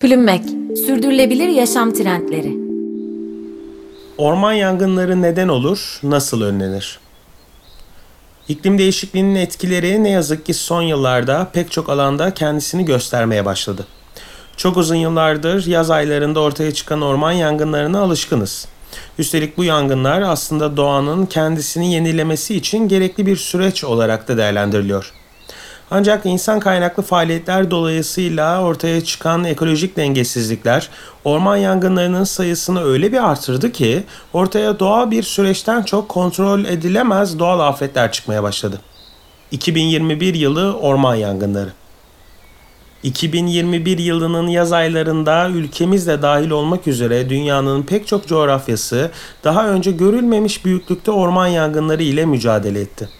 Plümmek, sürdürülebilir yaşam trendleri. Orman yangınları neden olur, nasıl önlenir? İklim değişikliğinin etkileri ne yazık ki son yıllarda pek çok alanda kendisini göstermeye başladı. Çok uzun yıllardır yaz aylarında ortaya çıkan orman yangınlarına alışkınız. Üstelik bu yangınlar aslında doğanın kendisini yenilemesi için gerekli bir süreç olarak da değerlendiriliyor. Ancak insan kaynaklı faaliyetler dolayısıyla ortaya çıkan ekolojik dengesizlikler orman yangınlarının sayısını öyle bir artırdı ki ortaya doğal bir süreçten çok kontrol edilemez doğal afetler çıkmaya başladı. 2021 yılı orman yangınları. 2021 yılının yaz aylarında ülkemiz de dahil olmak üzere dünyanın pek çok coğrafyası daha önce görülmemiş büyüklükte orman yangınları ile mücadele etti.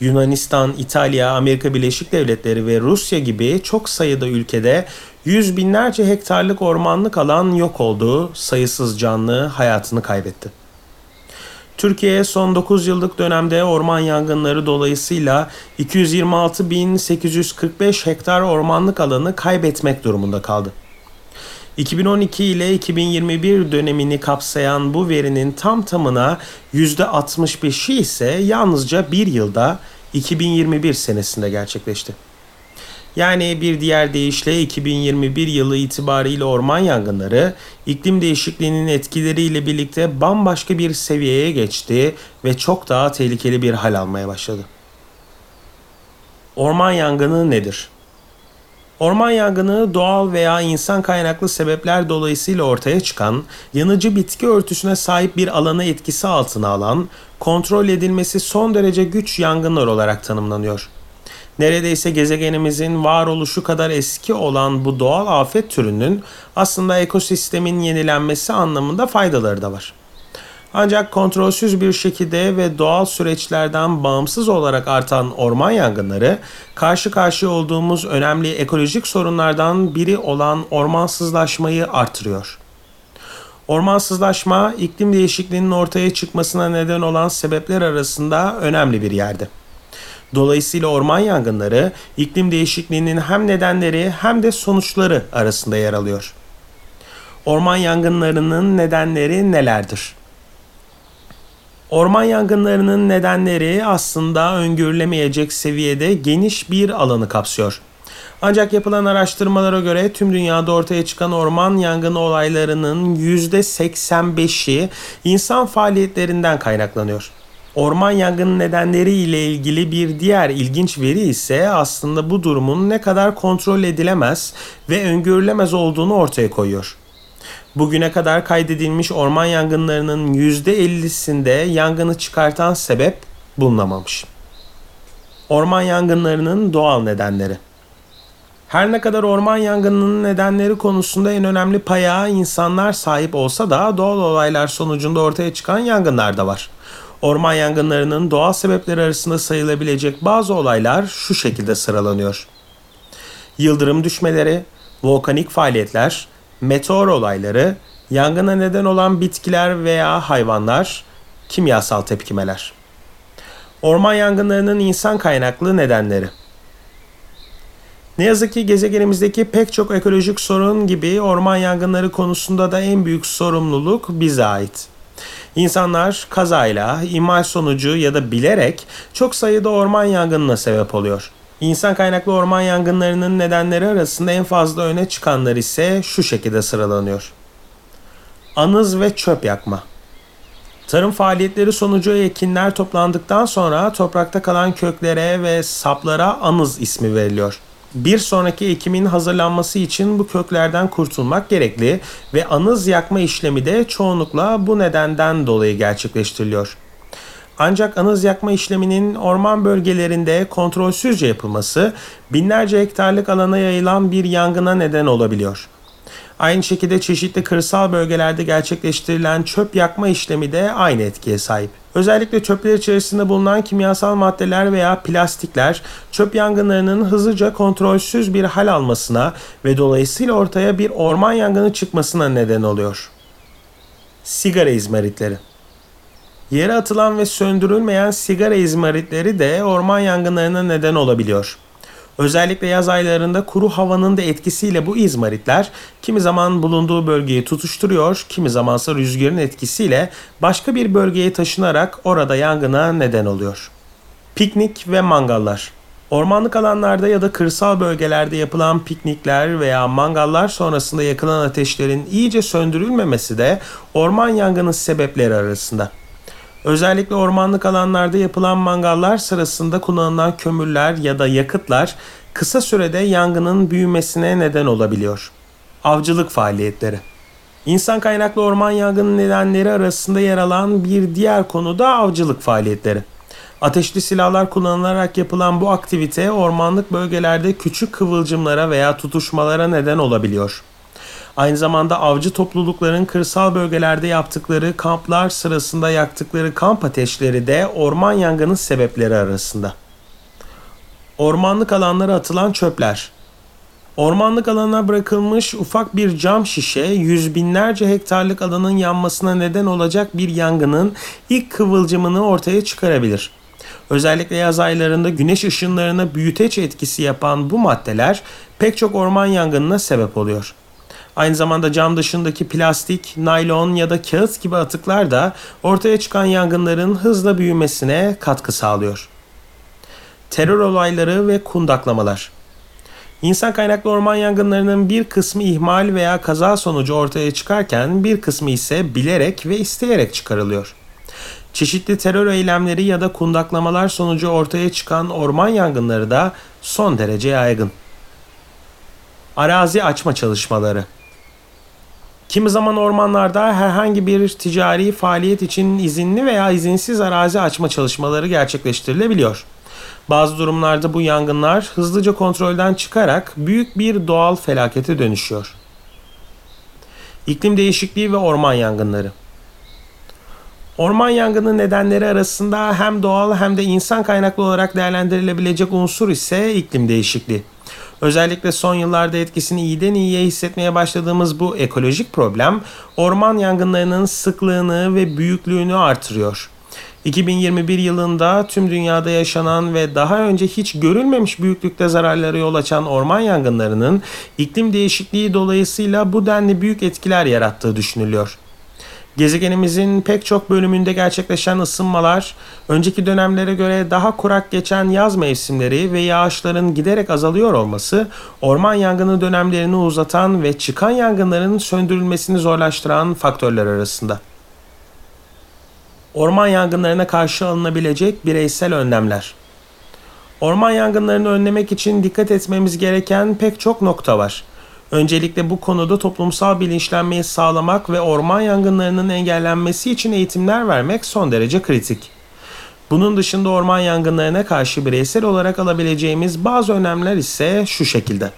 Yunanistan, İtalya, Amerika Birleşik Devletleri ve Rusya gibi çok sayıda ülkede yüz binlerce hektarlık ormanlık alan yok oldu, sayısız canlı hayatını kaybetti. Türkiye son 9 yıllık dönemde orman yangınları dolayısıyla 226.845 hektar ormanlık alanı kaybetmek durumunda kaldı. 2012 ile 2021 dönemini kapsayan bu verinin tam tamına %65'i ise yalnızca bir yılda 2021 senesinde gerçekleşti. Yani bir diğer deyişle 2021 yılı itibariyle orman yangınları iklim değişikliğinin etkileriyle birlikte bambaşka bir seviyeye geçti ve çok daha tehlikeli bir hal almaya başladı. Orman yangını nedir? Orman yangını doğal veya insan kaynaklı sebepler dolayısıyla ortaya çıkan, yanıcı bitki örtüsüne sahip bir alanı etkisi altına alan, kontrol edilmesi son derece güç yangınlar olarak tanımlanıyor. Neredeyse gezegenimizin varoluşu kadar eski olan bu doğal afet türünün aslında ekosistemin yenilenmesi anlamında faydaları da var. Ancak kontrolsüz bir şekilde ve doğal süreçlerden bağımsız olarak artan orman yangınları karşı karşıya olduğumuz önemli ekolojik sorunlardan biri olan ormansızlaşmayı artırıyor. Ormansızlaşma iklim değişikliğinin ortaya çıkmasına neden olan sebepler arasında önemli bir yerde. Dolayısıyla orman yangınları iklim değişikliğinin hem nedenleri hem de sonuçları arasında yer alıyor. Orman yangınlarının nedenleri nelerdir? Orman yangınlarının nedenleri aslında öngörülemeyecek seviyede geniş bir alanı kapsıyor. Ancak yapılan araştırmalara göre tüm dünyada ortaya çıkan orman yangını olaylarının %85'i insan faaliyetlerinden kaynaklanıyor. Orman yangını nedenleri ile ilgili bir diğer ilginç veri ise aslında bu durumun ne kadar kontrol edilemez ve öngörülemez olduğunu ortaya koyuyor. Bugüne kadar kaydedilmiş orman yangınlarının %50'sinde yangını çıkartan sebep bulunamamış. Orman yangınlarının doğal nedenleri her ne kadar orman yangınının nedenleri konusunda en önemli paya insanlar sahip olsa da doğal olaylar sonucunda ortaya çıkan yangınlar da var. Orman yangınlarının doğal sebepleri arasında sayılabilecek bazı olaylar şu şekilde sıralanıyor. Yıldırım düşmeleri, volkanik faaliyetler, meteor olayları, yangına neden olan bitkiler veya hayvanlar, kimyasal tepkimeler. Orman yangınlarının insan kaynaklı nedenleri. Ne yazık ki gezegenimizdeki pek çok ekolojik sorun gibi orman yangınları konusunda da en büyük sorumluluk bize ait. İnsanlar kazayla, imal sonucu ya da bilerek çok sayıda orman yangınına sebep oluyor. İnsan kaynaklı orman yangınlarının nedenleri arasında en fazla öne çıkanlar ise şu şekilde sıralanıyor. Anız ve çöp yakma. Tarım faaliyetleri sonucu ekinler toplandıktan sonra toprakta kalan köklere ve saplara anız ismi veriliyor. Bir sonraki ekimin hazırlanması için bu köklerden kurtulmak gerekli ve anız yakma işlemi de çoğunlukla bu nedenden dolayı gerçekleştiriliyor. Ancak anız yakma işleminin orman bölgelerinde kontrolsüzce yapılması binlerce hektarlık alana yayılan bir yangına neden olabiliyor. Aynı şekilde çeşitli kırsal bölgelerde gerçekleştirilen çöp yakma işlemi de aynı etkiye sahip. Özellikle çöpler içerisinde bulunan kimyasal maddeler veya plastikler çöp yangınlarının hızlıca kontrolsüz bir hal almasına ve dolayısıyla ortaya bir orman yangını çıkmasına neden oluyor. Sigara izmaritleri Yere atılan ve söndürülmeyen sigara izmaritleri de orman yangınlarına neden olabiliyor. Özellikle yaz aylarında kuru havanın da etkisiyle bu izmaritler kimi zaman bulunduğu bölgeyi tutuşturuyor, kimi zamansa rüzgarın etkisiyle başka bir bölgeye taşınarak orada yangına neden oluyor. Piknik ve mangallar Ormanlık alanlarda ya da kırsal bölgelerde yapılan piknikler veya mangallar sonrasında yakılan ateşlerin iyice söndürülmemesi de orman yangını sebepleri arasında. Özellikle ormanlık alanlarda yapılan mangallar sırasında kullanılan kömürler ya da yakıtlar kısa sürede yangının büyümesine neden olabiliyor. Avcılık faaliyetleri İnsan kaynaklı orman yangını nedenleri arasında yer alan bir diğer konu da avcılık faaliyetleri. Ateşli silahlar kullanılarak yapılan bu aktivite ormanlık bölgelerde küçük kıvılcımlara veya tutuşmalara neden olabiliyor. Aynı zamanda avcı toplulukların kırsal bölgelerde yaptıkları kamplar sırasında yaktıkları kamp ateşleri de orman yangının sebepleri arasında. Ormanlık alanlara atılan çöpler. Ormanlık alana bırakılmış ufak bir cam şişe yüz binlerce hektarlık alanın yanmasına neden olacak bir yangının ilk kıvılcımını ortaya çıkarabilir. Özellikle yaz aylarında güneş ışınlarına büyüteç etkisi yapan bu maddeler pek çok orman yangınına sebep oluyor. Aynı zamanda cam dışındaki plastik, naylon ya da kağıt gibi atıklar da ortaya çıkan yangınların hızla büyümesine katkı sağlıyor. Terör olayları ve kundaklamalar İnsan kaynaklı orman yangınlarının bir kısmı ihmal veya kaza sonucu ortaya çıkarken bir kısmı ise bilerek ve isteyerek çıkarılıyor. Çeşitli terör eylemleri ya da kundaklamalar sonucu ortaya çıkan orman yangınları da son derece yaygın. Arazi açma çalışmaları Kimi zaman ormanlarda herhangi bir ticari faaliyet için izinli veya izinsiz arazi açma çalışmaları gerçekleştirilebiliyor. Bazı durumlarda bu yangınlar hızlıca kontrolden çıkarak büyük bir doğal felakete dönüşüyor. İklim değişikliği ve orman yangınları Orman yangını nedenleri arasında hem doğal hem de insan kaynaklı olarak değerlendirilebilecek unsur ise iklim değişikliği. Özellikle son yıllarda etkisini iyiden iyiye hissetmeye başladığımız bu ekolojik problem orman yangınlarının sıklığını ve büyüklüğünü artırıyor. 2021 yılında tüm dünyada yaşanan ve daha önce hiç görülmemiş büyüklükte zararlara yol açan orman yangınlarının iklim değişikliği dolayısıyla bu denli büyük etkiler yarattığı düşünülüyor. Gezegenimizin pek çok bölümünde gerçekleşen ısınmalar, önceki dönemlere göre daha kurak geçen yaz mevsimleri ve yağışların giderek azalıyor olması, orman yangını dönemlerini uzatan ve çıkan yangınların söndürülmesini zorlaştıran faktörler arasında. Orman yangınlarına karşı alınabilecek bireysel önlemler. Orman yangınlarını önlemek için dikkat etmemiz gereken pek çok nokta var. Öncelikle bu konuda toplumsal bilinçlenmeyi sağlamak ve orman yangınlarının engellenmesi için eğitimler vermek son derece kritik. Bunun dışında orman yangınlarına karşı bireysel olarak alabileceğimiz bazı önlemler ise şu şekilde.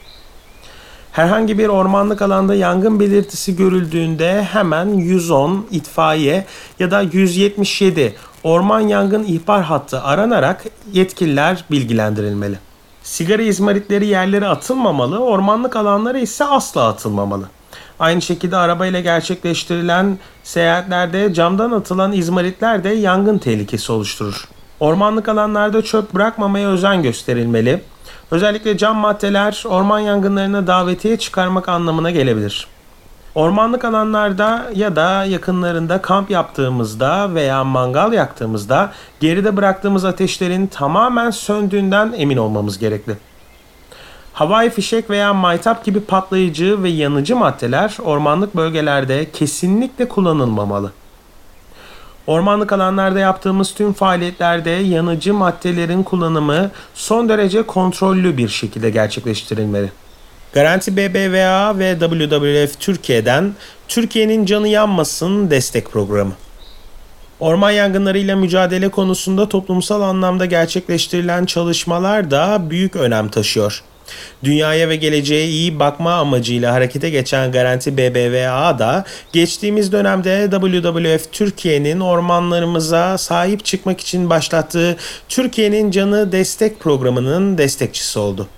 Herhangi bir ormanlık alanda yangın belirtisi görüldüğünde hemen 110 itfaiye ya da 177 orman yangın ihbar hattı aranarak yetkililer bilgilendirilmeli. Sigara izmaritleri yerlere atılmamalı, ormanlık alanlara ise asla atılmamalı. Aynı şekilde arabayla gerçekleştirilen seyahatlerde camdan atılan izmaritler de yangın tehlikesi oluşturur. Ormanlık alanlarda çöp bırakmamaya özen gösterilmeli. Özellikle cam maddeler orman yangınlarına davetiye çıkarmak anlamına gelebilir. Ormanlık alanlarda ya da yakınlarında kamp yaptığımızda veya mangal yaktığımızda geride bıraktığımız ateşlerin tamamen söndüğünden emin olmamız gerekli. Havai fişek veya maytap gibi patlayıcı ve yanıcı maddeler ormanlık bölgelerde kesinlikle kullanılmamalı. Ormanlık alanlarda yaptığımız tüm faaliyetlerde yanıcı maddelerin kullanımı son derece kontrollü bir şekilde gerçekleştirilmeli. Garanti BBVA ve WWF Türkiye'den Türkiye'nin canı yanmasın destek programı. Orman yangınlarıyla mücadele konusunda toplumsal anlamda gerçekleştirilen çalışmalar da büyük önem taşıyor. Dünyaya ve geleceğe iyi bakma amacıyla harekete geçen Garanti BBVA da geçtiğimiz dönemde WWF Türkiye'nin ormanlarımıza sahip çıkmak için başlattığı Türkiye'nin Canı Destek programının destekçisi oldu.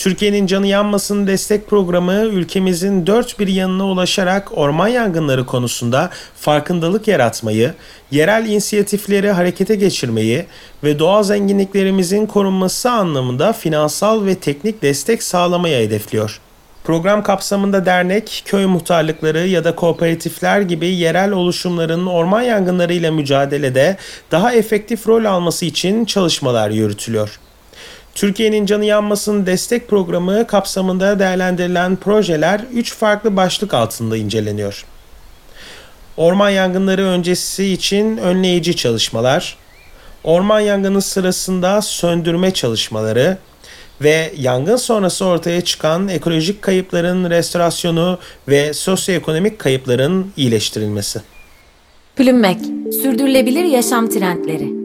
Türkiye'nin canı yanmasın destek programı ülkemizin dört bir yanına ulaşarak orman yangınları konusunda farkındalık yaratmayı, yerel inisiyatifleri harekete geçirmeyi ve doğal zenginliklerimizin korunması anlamında finansal ve teknik destek sağlamayı hedefliyor. Program kapsamında dernek, köy muhtarlıkları ya da kooperatifler gibi yerel oluşumların orman yangınlarıyla mücadelede daha efektif rol alması için çalışmalar yürütülüyor. Türkiye'nin canı yanmasın destek programı kapsamında değerlendirilen projeler 3 farklı başlık altında inceleniyor. Orman yangınları öncesi için önleyici çalışmalar, orman yangını sırasında söndürme çalışmaları ve yangın sonrası ortaya çıkan ekolojik kayıpların restorasyonu ve sosyoekonomik kayıpların iyileştirilmesi. Plümmek, sürdürülebilir yaşam trendleri.